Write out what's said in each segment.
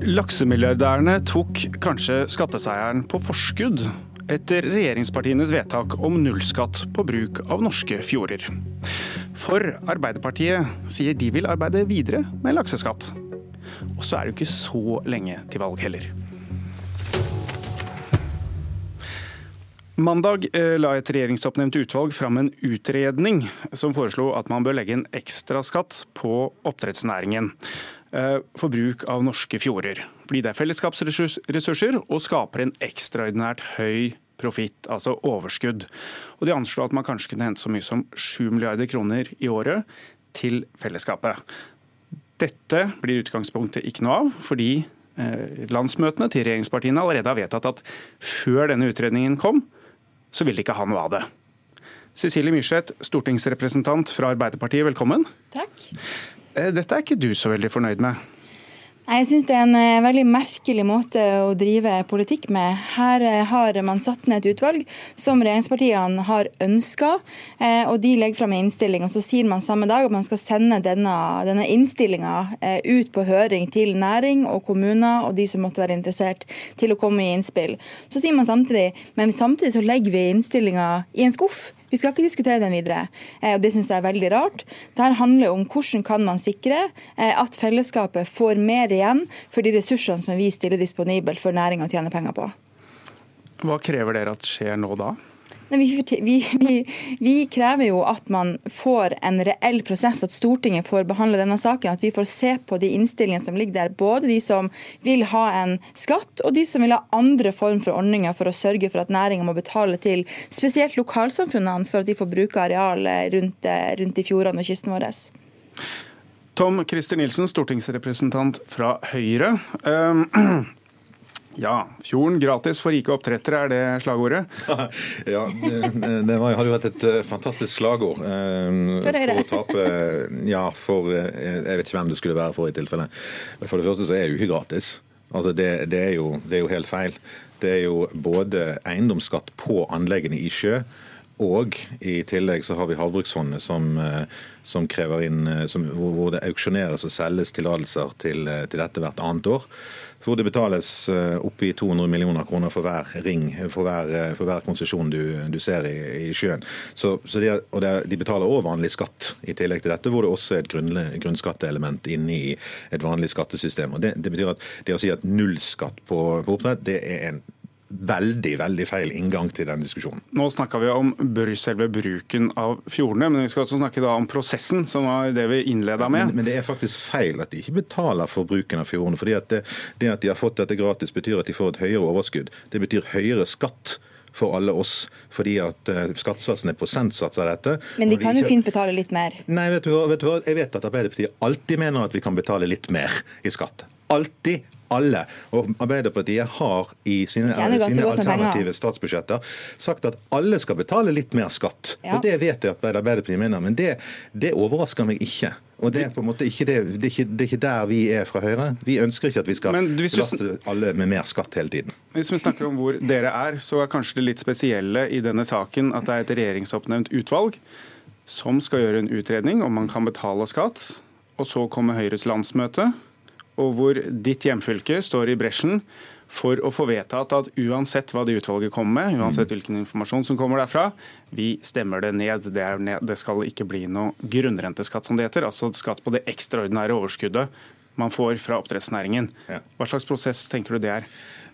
Laksemilliardærene tok kanskje skatteseieren på forskudd etter regjeringspartienes vedtak om nullskatt på bruk av norske fjorder. For Arbeiderpartiet sier de vil arbeide videre med lakseskatt. Og så er det jo ikke så lenge til valg heller. Mandag eh, la et regjeringsoppnevnt utvalg fram en utredning som foreslo at man bør legge en ekstraskatt på oppdrettsnæringen for bruk av norske fjorder. Fordi det er fellesskapsressurser og skaper en ekstraordinært høy profitt, altså overskudd. Og De anslo at man kanskje kunne hente så mye som 7 milliarder kroner i året til fellesskapet. Dette blir utgangspunktet ikke noe av, fordi eh, landsmøtene til regjeringspartiene allerede har vedtatt at før denne utredningen kom, så vil de ikke ha noe av det. Cecilie Myrseth, stortingsrepresentant fra Arbeiderpartiet, velkommen. Takk. Eh, dette er ikke du så veldig fornøyd med? Jeg syns det er en eh, veldig merkelig måte å drive politikk med. Her eh, har man satt ned et utvalg som regjeringspartiene har ønska, og de legger fram en innstilling. og Så sier man samme dag at man skal sende denne, denne innstillinga ut på høring til næring og kommuner og de som måtte være interessert til å komme i innspill. Så sier man samtidig, men samtidig så legger vi innstillinga i en skuff. Vi skal ikke diskutere den videre, eh, og det syns jeg er veldig rart. Dette handler om hvordan kan man sikre eh, at fellesskapet får mer igjen for de ressursene som vi stiller disponibelt for næringa å tjene penger på. Hva krever dere at skjer nå da? Vi, vi, vi, vi, krever jo at man får en reell prosess, at Stortinget får behandle denne saken. At vi får se på de innstillingene som ligger der. Både de som vil ha en skatt, og de som vil ha andre form for ordninger for å sørge for at næringa må betale til spesielt lokalsamfunnene for at de får bruke areal rundt, rundt i fjordene og kysten vår. Tom Christer Nilsen, stortingsrepresentant fra Høyre. Um, Ja, fjorden gratis for rike oppdrettere, er det slagordet? ja, det, det var, hadde jo vært et eh, fantastisk slagord. Eh, for, for å tape Ja, for eh, Jeg vet ikke hvem det skulle være for i tilfelle. For det første så er det jo ikke gratis. Altså det, det, er jo, det er jo helt feil. Det er jo både eiendomsskatt på anleggene i sjø, og i tillegg så har vi Havbruksfondet som, som krever inn, som, hvor det auksjoneres og selges tillatelser til, til dette hvert annet år hvor det betales eh, oppi 200 millioner kroner for hver ring, for hver, eh, for hver konsesjon du, du, ser i, i sjøen. Så, så de, og de betaler òg vanlig skatt i tillegg til dette, hvor det også er et grunn, grunnskatteelement inne i et vanlig skattesystem. Og det, det, betyr at det å si at nullskatt på, på oppdrett, det er en veldig veldig feil inngang til den diskusjonen. Nå snakka vi om selve bruken av fjordene, men vi skal også snakke om prosessen, som var det vi innleda med. Men, men, det er faktisk feil at de ikke betaler for bruken av fjordene. fordi at det, det at de har fått dette gratis, betyr at de får et høyere overskudd. Det betyr høyere skatt for alle oss, fordi at uh, skattesatsen er prosentsats av dette. Men de kan jo fint betale litt mer? Nei, vet du, vet du hva, jeg vet at Arbeiderpartiet alltid mener at vi kan betale litt mer i skatt. Alltid, alle. Og Arbeiderpartiet har i sine, sine alternative statsbudsjetter sagt at alle skal betale litt mer skatt. Ja. Og Det vet jeg at Arbeiderpartiet mener, men det, det overrasker meg ikke. Og det er på en måte ikke det, det, er ikke, det, er ikke, der vi er fra Høyre. Vi ønsker ikke at vi skal belaste alle med mer skatt hele tiden. Hvis vi snakker om hvor dere er, så er kanskje det litt spesielle i denne saken at det er et regjeringsoppnevnt utvalg som skal gjøre en utredning om man kan betale skatt. Og så kommer Høyres landsmøte og hvor ditt hjemfylke står i bresjen for å få vedtatt at uansett hva det utvalget kommer med, uansett hvilken informasjon som kommer derfra, vi stemmer det ned. Det, ned. det skal ikke bli noe grunnrenteskatt, som det heter. Altså skatt på det ekstraordinære overskuddet man får fra oppdrettsnæringen. Hva slags prosess tenker du det er?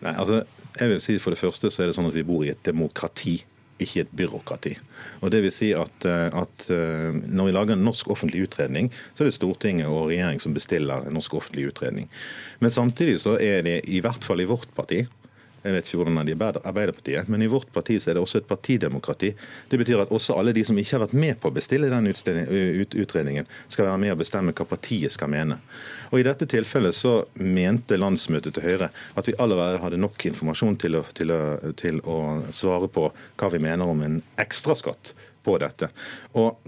Nei, altså, jeg vil si For det første så er det sånn at vi bor i et demokrati ikke et byråkrati. Og det vil si at, eh, at, eh, Når vi lager en norsk offentlig utredning, så er det Stortinget og regjering som bestiller en norsk offentlig utredning. Men samtidig så er det i hvert fall i vårt parti jeg vet ikke hvordan det er i Arbeiderpartiet, men i vårt parti så er det også et partidemokrati. Det betyr at også alle de som ikke har vært med på å bestille den utredningen, skal være med og bestemme hva partiet skal mene. Og I dette tilfellet så mente landsmøtet til Høyre at vi allerede hadde nok informasjon til å, til å, til å svare på hva vi mener om en ekstraskatt på dette. Og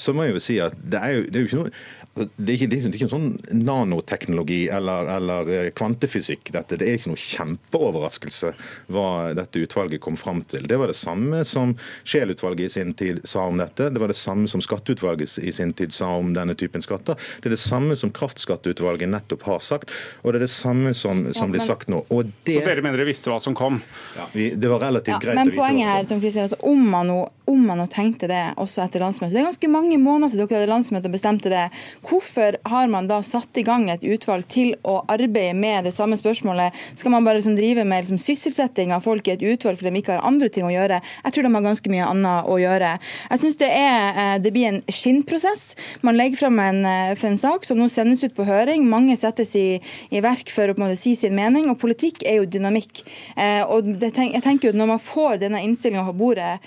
så må jeg jo si at det er jo, det er jo ikke noe det er, ikke, det er ikke sånn nanoteknologi eller, eller, eh, kvantefysikk. dette. Det er ikke noe kjempeoverraskelse hva dette utvalget kom fram til. Det var det samme som Scheel-utvalget i sin tid sa om dette. Det var det samme som Skatteutvalget i sin tid sa om denne typen skatter. Det er det samme som Kraftskatteutvalget nettopp har sagt, og det er det samme som, som blir sagt nå. Det, Så dere mener dere visste hva som kom? Ja, vi, det var relativt ja, greit men å vite poenget her, som Kristian, altså, om, man nå, om man nå tenkte det også etter landsmøtet Det er ganske mange måneder siden dere hadde landsmøte og bestemte det. Hvorfor har man da satt i gang et utvalg til å arbeide med det samme spørsmålet? Skal man bare liksom drive med liksom sysselsetting av folk i et utvalg fordi de ikke har andre ting å gjøre? Jeg tror de har ganske mye annet å gjøre. Jeg synes det, eh, det blir en skinnprosess. Man legger fram en, eh, en, sak som nå sendes ut på høring. Mange settes i, i verk for å på en måte si sin mening. Og politikk er jo dynamikk. Eh, og det, jeg tenker jo Når man får denne innstillinga på bordet,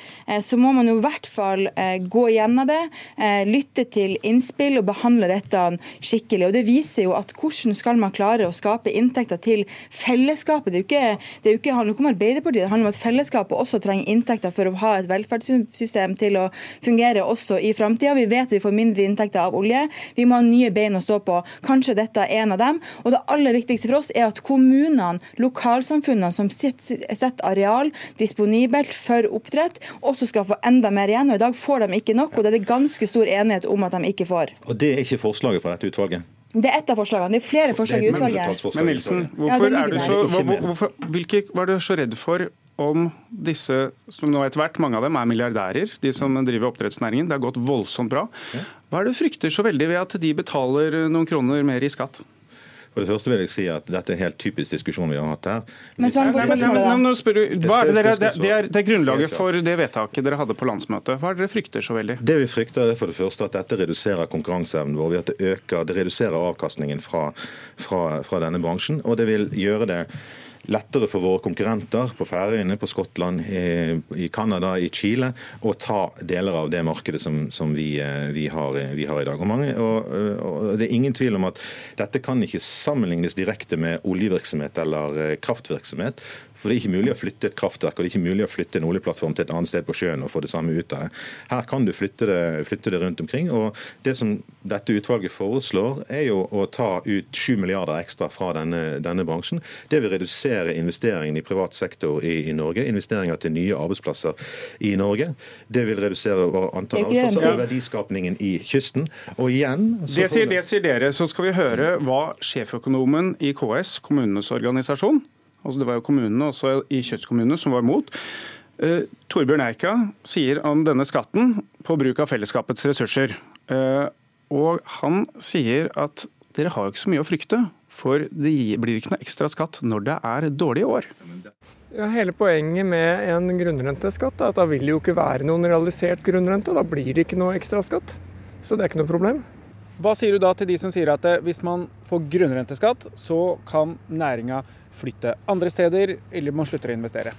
så må man jo i hvert fall eh, gå gjennom det, eh, lytte til innspill og behandle dette skikkelig. Og Det viser jo at hvordan skal man klare å skape inntekter til fellesskapet. Det, er jo ikke, det er jo ikke, handler om Arbeiderpartiet, det handler om at fellesskapet også trenger inntekter for å ha et velferdssystem til å fungere også i framtida. Vi vet vi får mindre inntekter av olje. Vi må ha nye bein å stå på. Kanskje dette er en av dem. Og det aller viktigste for oss er at kommunene, lokalsamfunnene som setter areal disponibelt for oppdrett, også skal få enda mer igjen. og I dag får de ikke nok, og det er det ganske stor enighet om at de ikke får. Og Det er ikke forslaget fra dette utvalget? Det er ett av forslagene. Det er flere forslag i utvalget. Men Nilsen, hvorfor ja, er du så, hvorfor, hvilke var du så redd for om disse, som nå etter hvert, mange av dem er milliardærer, de som driver oppdrettsnæringen. Det har gått voldsomt bra. Hva er det du frykter så veldig ved at de betaler noen kroner mer i skatt? For det første vil jeg si at Dette er en helt typisk diskusjon vi har hatt her. Men så men, men, men, spør, hva er det, dere, det, det, er, det er grunnlaget for det vedtaket dere hadde på landsmøtet. Hva er det dere frykter så veldig? Det vi frykter er for det første at dette reduserer konkurranseevnen vår. At det, øker, det reduserer avkastningen fra, fra, fra denne bransjen. Og det vil gjøre det lettere for våre konkurrenter på Færøyene, på Skottland, i Canada, i Chile å ta deler av det markedet som, som vi, eh, vi, har, eh, vi, har, i dag. Og, mange, og, og, Det er ingen tvil om at dette kan ikke sammenlignes direkte med oljevirksomhet eller eh, kraftvirksomhet. For Det er ikke mulig å flytte et kraftverk og det er ikke mulig å flytte en oljeplattform til et annet sted på sjøen og få det samme ut av det. Her kan du flytte det, flytte det rundt omkring. og Det som dette utvalget foreslår, er jo å ta ut 7 milliarder ekstra fra denne, denne bransjen. Det vil redusere investeringene i privat sektor i, i, Norge, investeringer til nye arbeidsplasser i Norge. Det vil redusere antall arbeidsplasser og verdiskapningen i kysten. Og igjen det sier, det sier dere. Så skal vi høre hva sjeføkonomen i KS, kommunenes organisasjon, Altså det var jo kommunene, også i kystkommunene som var mot. Uh, Torbjørn Eika sier om denne skatten på bruk av fellesskapets ressurser. Uh, og han sier at dere har jo ikke så mye å frykte, for det blir ikke noe ekstra skatt når det er dårlige år. Ja, hele poenget med en grunnrenteskatt er at da vil det jo ikke være noen realisert grunnrente, og da blir det ikke noe ekstra skatt. Så det er ikke noe problem. Hva sier du da til de som sier at eh, hvis man får grunnrenteskatt, så kan næringa flytte andre steder, eller man slutter å investere?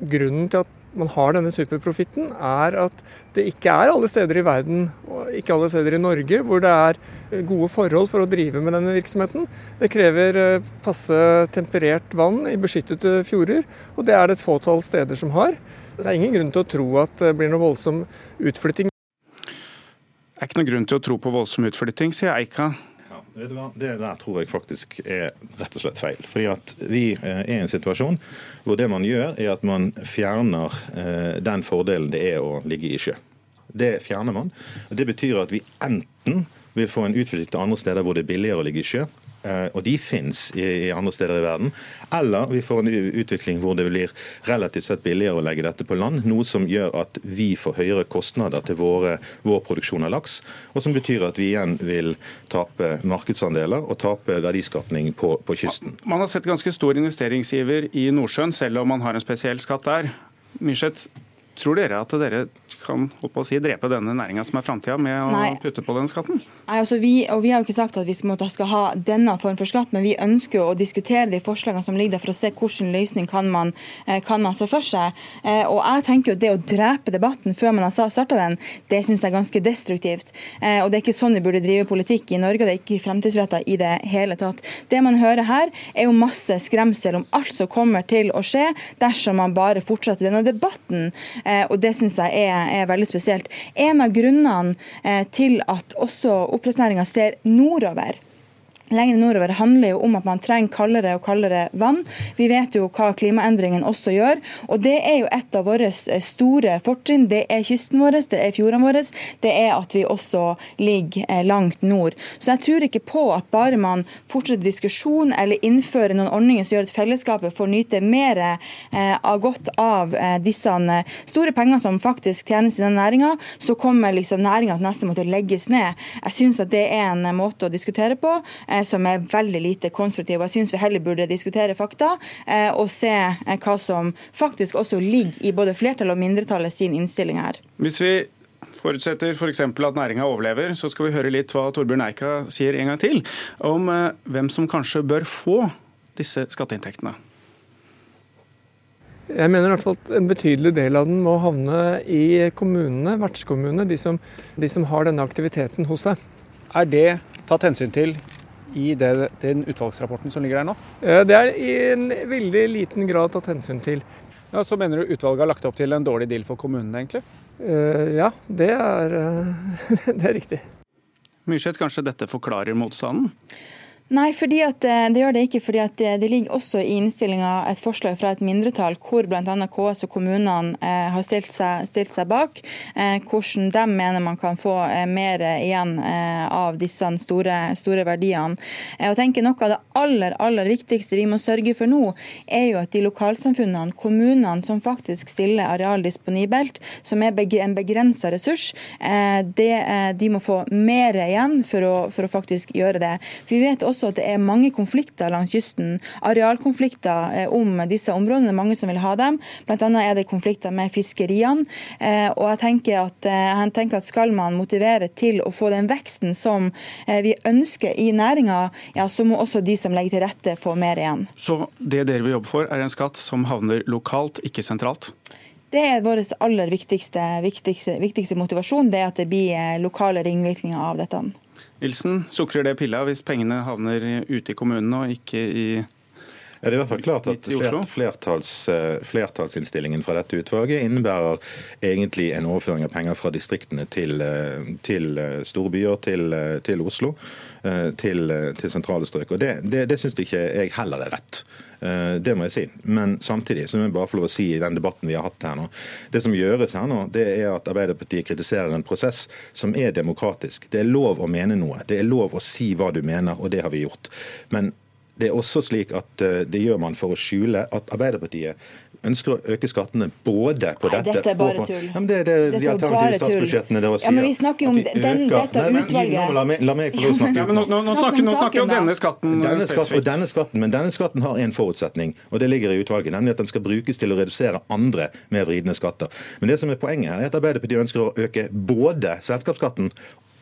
Grunnen til at man har denne superprofitten, er at det ikke er alle steder i verden, og ikke alle steder i Norge, hvor det er eh, gode forhold for å drive med denne virksomheten. Det krever eh, passe temperert vann i beskyttede fjorder, og det er det et fåtall steder som har. Det er ingen grunn til å tro at det blir noe voldsom utflytting er ikke noen grunn til å tro på voldsom utflytting, sier Eika. Det der tror jeg faktisk er rett og slett feil. Fordi at Vi eh, er i en situasjon hvor det man gjør, er at man fjerner eh, den fordelen det er å ligge i sjø. Det fjerner man. Det betyr at vi enten vil få en utflytting til andre steder hvor det er billigere å ligge i sjø, og de fins i, andre steder i verden. Eller vi får en utvikling hvor det blir relativt sett billigere å legge dette på land. Noe som gjør at vi får høyere kostnader til våre, vår produksjon av laks. Og som betyr at vi igjen vil tape markedsandeler og tape verdiskapning på, på kysten. Man har sett ganske stor investeringsiver i Nordsjøen, selv om man har en spesiell skatt der. Myrseth, Tror dere at dere kan å si, drepe denne næringa som er framtida, med å Nei. putte på den skatten? Nei, altså vi, og vi har jo ikke sagt at vi skal ha denne form for skatt, men vi ønsker å diskutere de forslagene som ligger der, for å se hvilken løsning kan man, eh, kan man se for seg. Eh, og jeg tenker jo Det å drepe debatten før man har starta den, det syns jeg er ganske destruktivt. Eh, og Det er ikke sånn vi burde drive politikk i Norge, det er ikke fremtidsretta i det hele tatt. Det man hører her, er jo masse skremsel om alt som kommer til å skje dersom man bare fortsetter denne debatten. Og det syns jeg er, er, veldig spesielt. En av grunnene til at også oppdrettsnæringa ser nordover, lenger nordover handler jo om at man trenger kaldere og kaldere vann. Vi vet jo hva klimaendringene også gjør. og Det er jo et av våre store fortrinn. Det er kysten vår, det er fjordene våre, det er at vi også ligger eh, langt nord. Så jeg tror ikke på at bare man fortsetter diskusjon eller innfører noen ordninger som gjør at fellesskapet får nyte mer eh, av godt av eh, disse store pengene som faktisk tjenes i den næringa, så kommer liksom næringa til neste måte å legges ned. Jeg syns at det er en måte å diskutere på som er veldig lite konstruktiv. og Jeg syns vi heller burde diskutere fakta eh, og se eh, hva som faktisk også ligger i både flertallet og mindretallet sin innstilling her. Hvis vi forutsetter f.eks. For at næringa overlever, så skal vi høre litt hva Torbjørn Eika sier en gang til om eh, hvem som kanskje bør få disse skatteinntektene. Jeg mener i hvert fall at en betydelig del av den må havne i kommunene, vertskommunene, de som, de som har denne aktiviteten hos seg. Er det tatt hensyn til i det, den utvalgsrapporten som ligger der nå? Det er i en veldig liten grad tatt hensyn til. Ja, Så mener du utvalget har lagt opp til en dårlig deal for kommunene, egentlig? Uh, ja, det er, uh, det er riktig. Myrseth, kanskje dette forklarer motstanden? Nei, fordi at, eh, det gjør det ikke. fordi at Det ligger også i innstillinga et forslag fra et mindretall hvor bl.a. KS og kommunene eh, har stilt seg, stilt seg bak. Eh, hvordan de mener man kan få eh, mer igjen eh, av disse store, store verdiene. Eh, og tenker Noe av det aller aller viktigste vi må sørge for nå, er jo at de lokalsamfunnene, kommunene som faktisk stiller areal disponibelt, som er en begrensa ressurs, det, de må få mer igjen for å, for å faktisk gjøre det. Vi vet også også at det er mange konflikter langs kysten. Arealkonflikter eh, om disse områdene. Det er mange som vil ha dem. Annet er det konflikter med fiskeriene. Eh, og jeg tenker, at, eh, jeg tenker at skal man motivere til å få den veksten som vi ønsker i næringa, ja, så må også de som legger til rette, få mer igjen. Så det dere vil jobbe for, er en skatt som havner lokalt, ikke sentralt? Det er vår aller viktigste, viktigste, viktigste motivasjon, det at det blir lokale ringvirkninger av dette. Nilsen, sukrer det pilla hvis pengene havner ute i kommunene og ikke i ja, det er i hvert fall klart at flertalls, eh, Flertallsinnstillingen fra dette utvalget innebærer egentlig en overføring av penger fra distriktene til, eh, til storbyer, store byer, til, til Oslo, til, til, sentrale strøk. Og Det, det, det syns ikke jeg heller er rett. Det må jeg si. Men samtidig så må jeg bare få lov å si i den debatten vi har hatt her nå, det som gjøres her nå, det er at Arbeiderpartiet kritiserer en prosess som er demokratisk. Det er lov å mene noe. Det er lov å si hva du mener, og det har vi gjort. Men det er også slik at eh, det gjør man for å skjule at Arbeiderpartiet ønsker å øke skattene både på Nei, dette Dette er bare tull. Ja, det er det, de alternative statsbudsjettene dere sier. Ja, men vi snakker jo om de den, dette Nei, utvalget. la, meg, la meg få lov å snakke. Ja, nå, nå, nå, snakker, vi om, om denne skatten denne skatt, og denne skatten, Men denne skatten har en forutsetning, og det ligger i utvalget, nemlig at den skal brukes til å redusere andre mer vridende skatter. Men det som er poenget her, er at Arbeiderpartiet ønsker å øke både selskapsskatten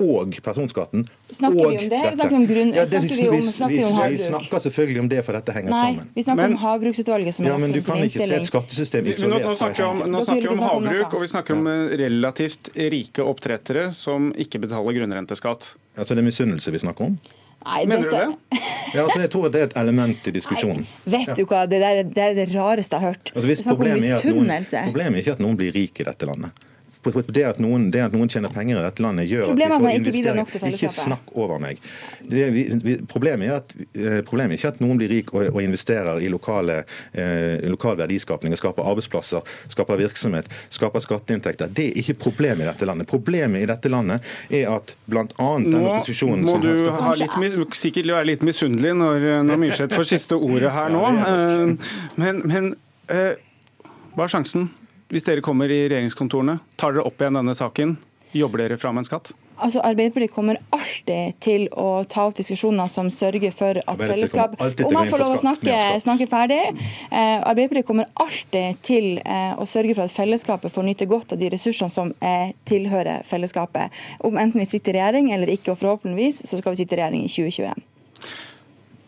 og personskatten. Snakker og vi om det, Dette. snakker vi om grunn... Ja, det, snakker vi, om, snakker vi, om havbruk? Vi snakker selvfølgelig om det, for dette henger Nei, sammen. vi snakker men, om havbruksutvalget som ja, men du kan ikke se et skattesystem isolert. Nå, nå snakker vi om, nå snakker vi om havbruk, og vi snakker om eh, relativt rike oppdrettere som ikke betaler grunnrenteskatt. Altså det er misunnelse vi snakker om? Nei, Mener dette... du det? ja, altså, jeg tror det er et element i diskusjonen. Nei, vet du hva, det, der, det er det rareste jeg har hørt. Altså, problemet, er noen, problemet er ikke at noen blir rik i dette landet. Det at, noen, det at noen tjener penger i dette landet, gjør Problemet at vi får investere Ikke snakk over meg. Det, vi, vi, problemet, er at, eh, problemet, er ikke at noen blir rik og, og investerer i lokale, eh, lokal verdiskapning og skaper arbeidsplasser, skaper virksomhet, skaper skatteinntekter. Det er ikke problemet i dette landet. Problemet i dette landet er at bl.a. den opposisjonen Nå må du ha litt, sikkert være litt misunnelig når, når Myrseth får siste ordet her nå. Eh, men, men hva er sjansen hvis dere kommer i regjeringskontorene, tar dere opp igjen denne saken? Jobber dere fram en skatt? Altså, Arbeiderpartiet kommer alltid til å ta opp diskusjoner som sørger for at fellesskap Om man får lov å snakke, snakke ferdig. Eh, Arbeiderpartiet kommer alltid til eh, å sørge for at fellesskapet får nyte godt av de ressursene som eh, tilhører fellesskapet. Om enten vi sitter i regjering eller ikke, og forhåpentligvis så skal vi sitte i regjering i 2021.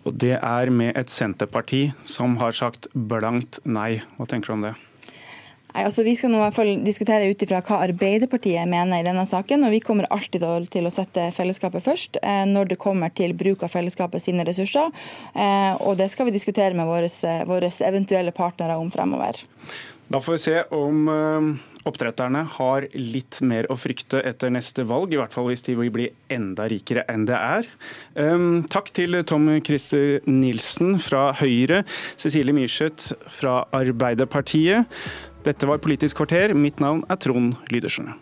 Og det er med et Senterparti som har sagt blankt nei. Hva tenker du om det? Nei, altså Vi skal nå i hvert fall diskutere ut ifra hva Arbeiderpartiet mener i denne saken. og Vi kommer alltid til å sette fellesskapet først eh, når det kommer til bruk av fellesskapet sine ressurser. Eh, og Det skal vi diskutere med våre, våre eventuelle partnere om fremover. Da får vi se om eh, oppdretterne har litt mer å frykte etter neste valg, i hvert fall hvis de vil bli enda rikere enn det er. Takk til Tom Christer Nilsen fra Høyre, Cecilie Myrseth fra Arbeiderpartiet. Dette var Politisk kvarter. Mitt navn er Trond Lydersen.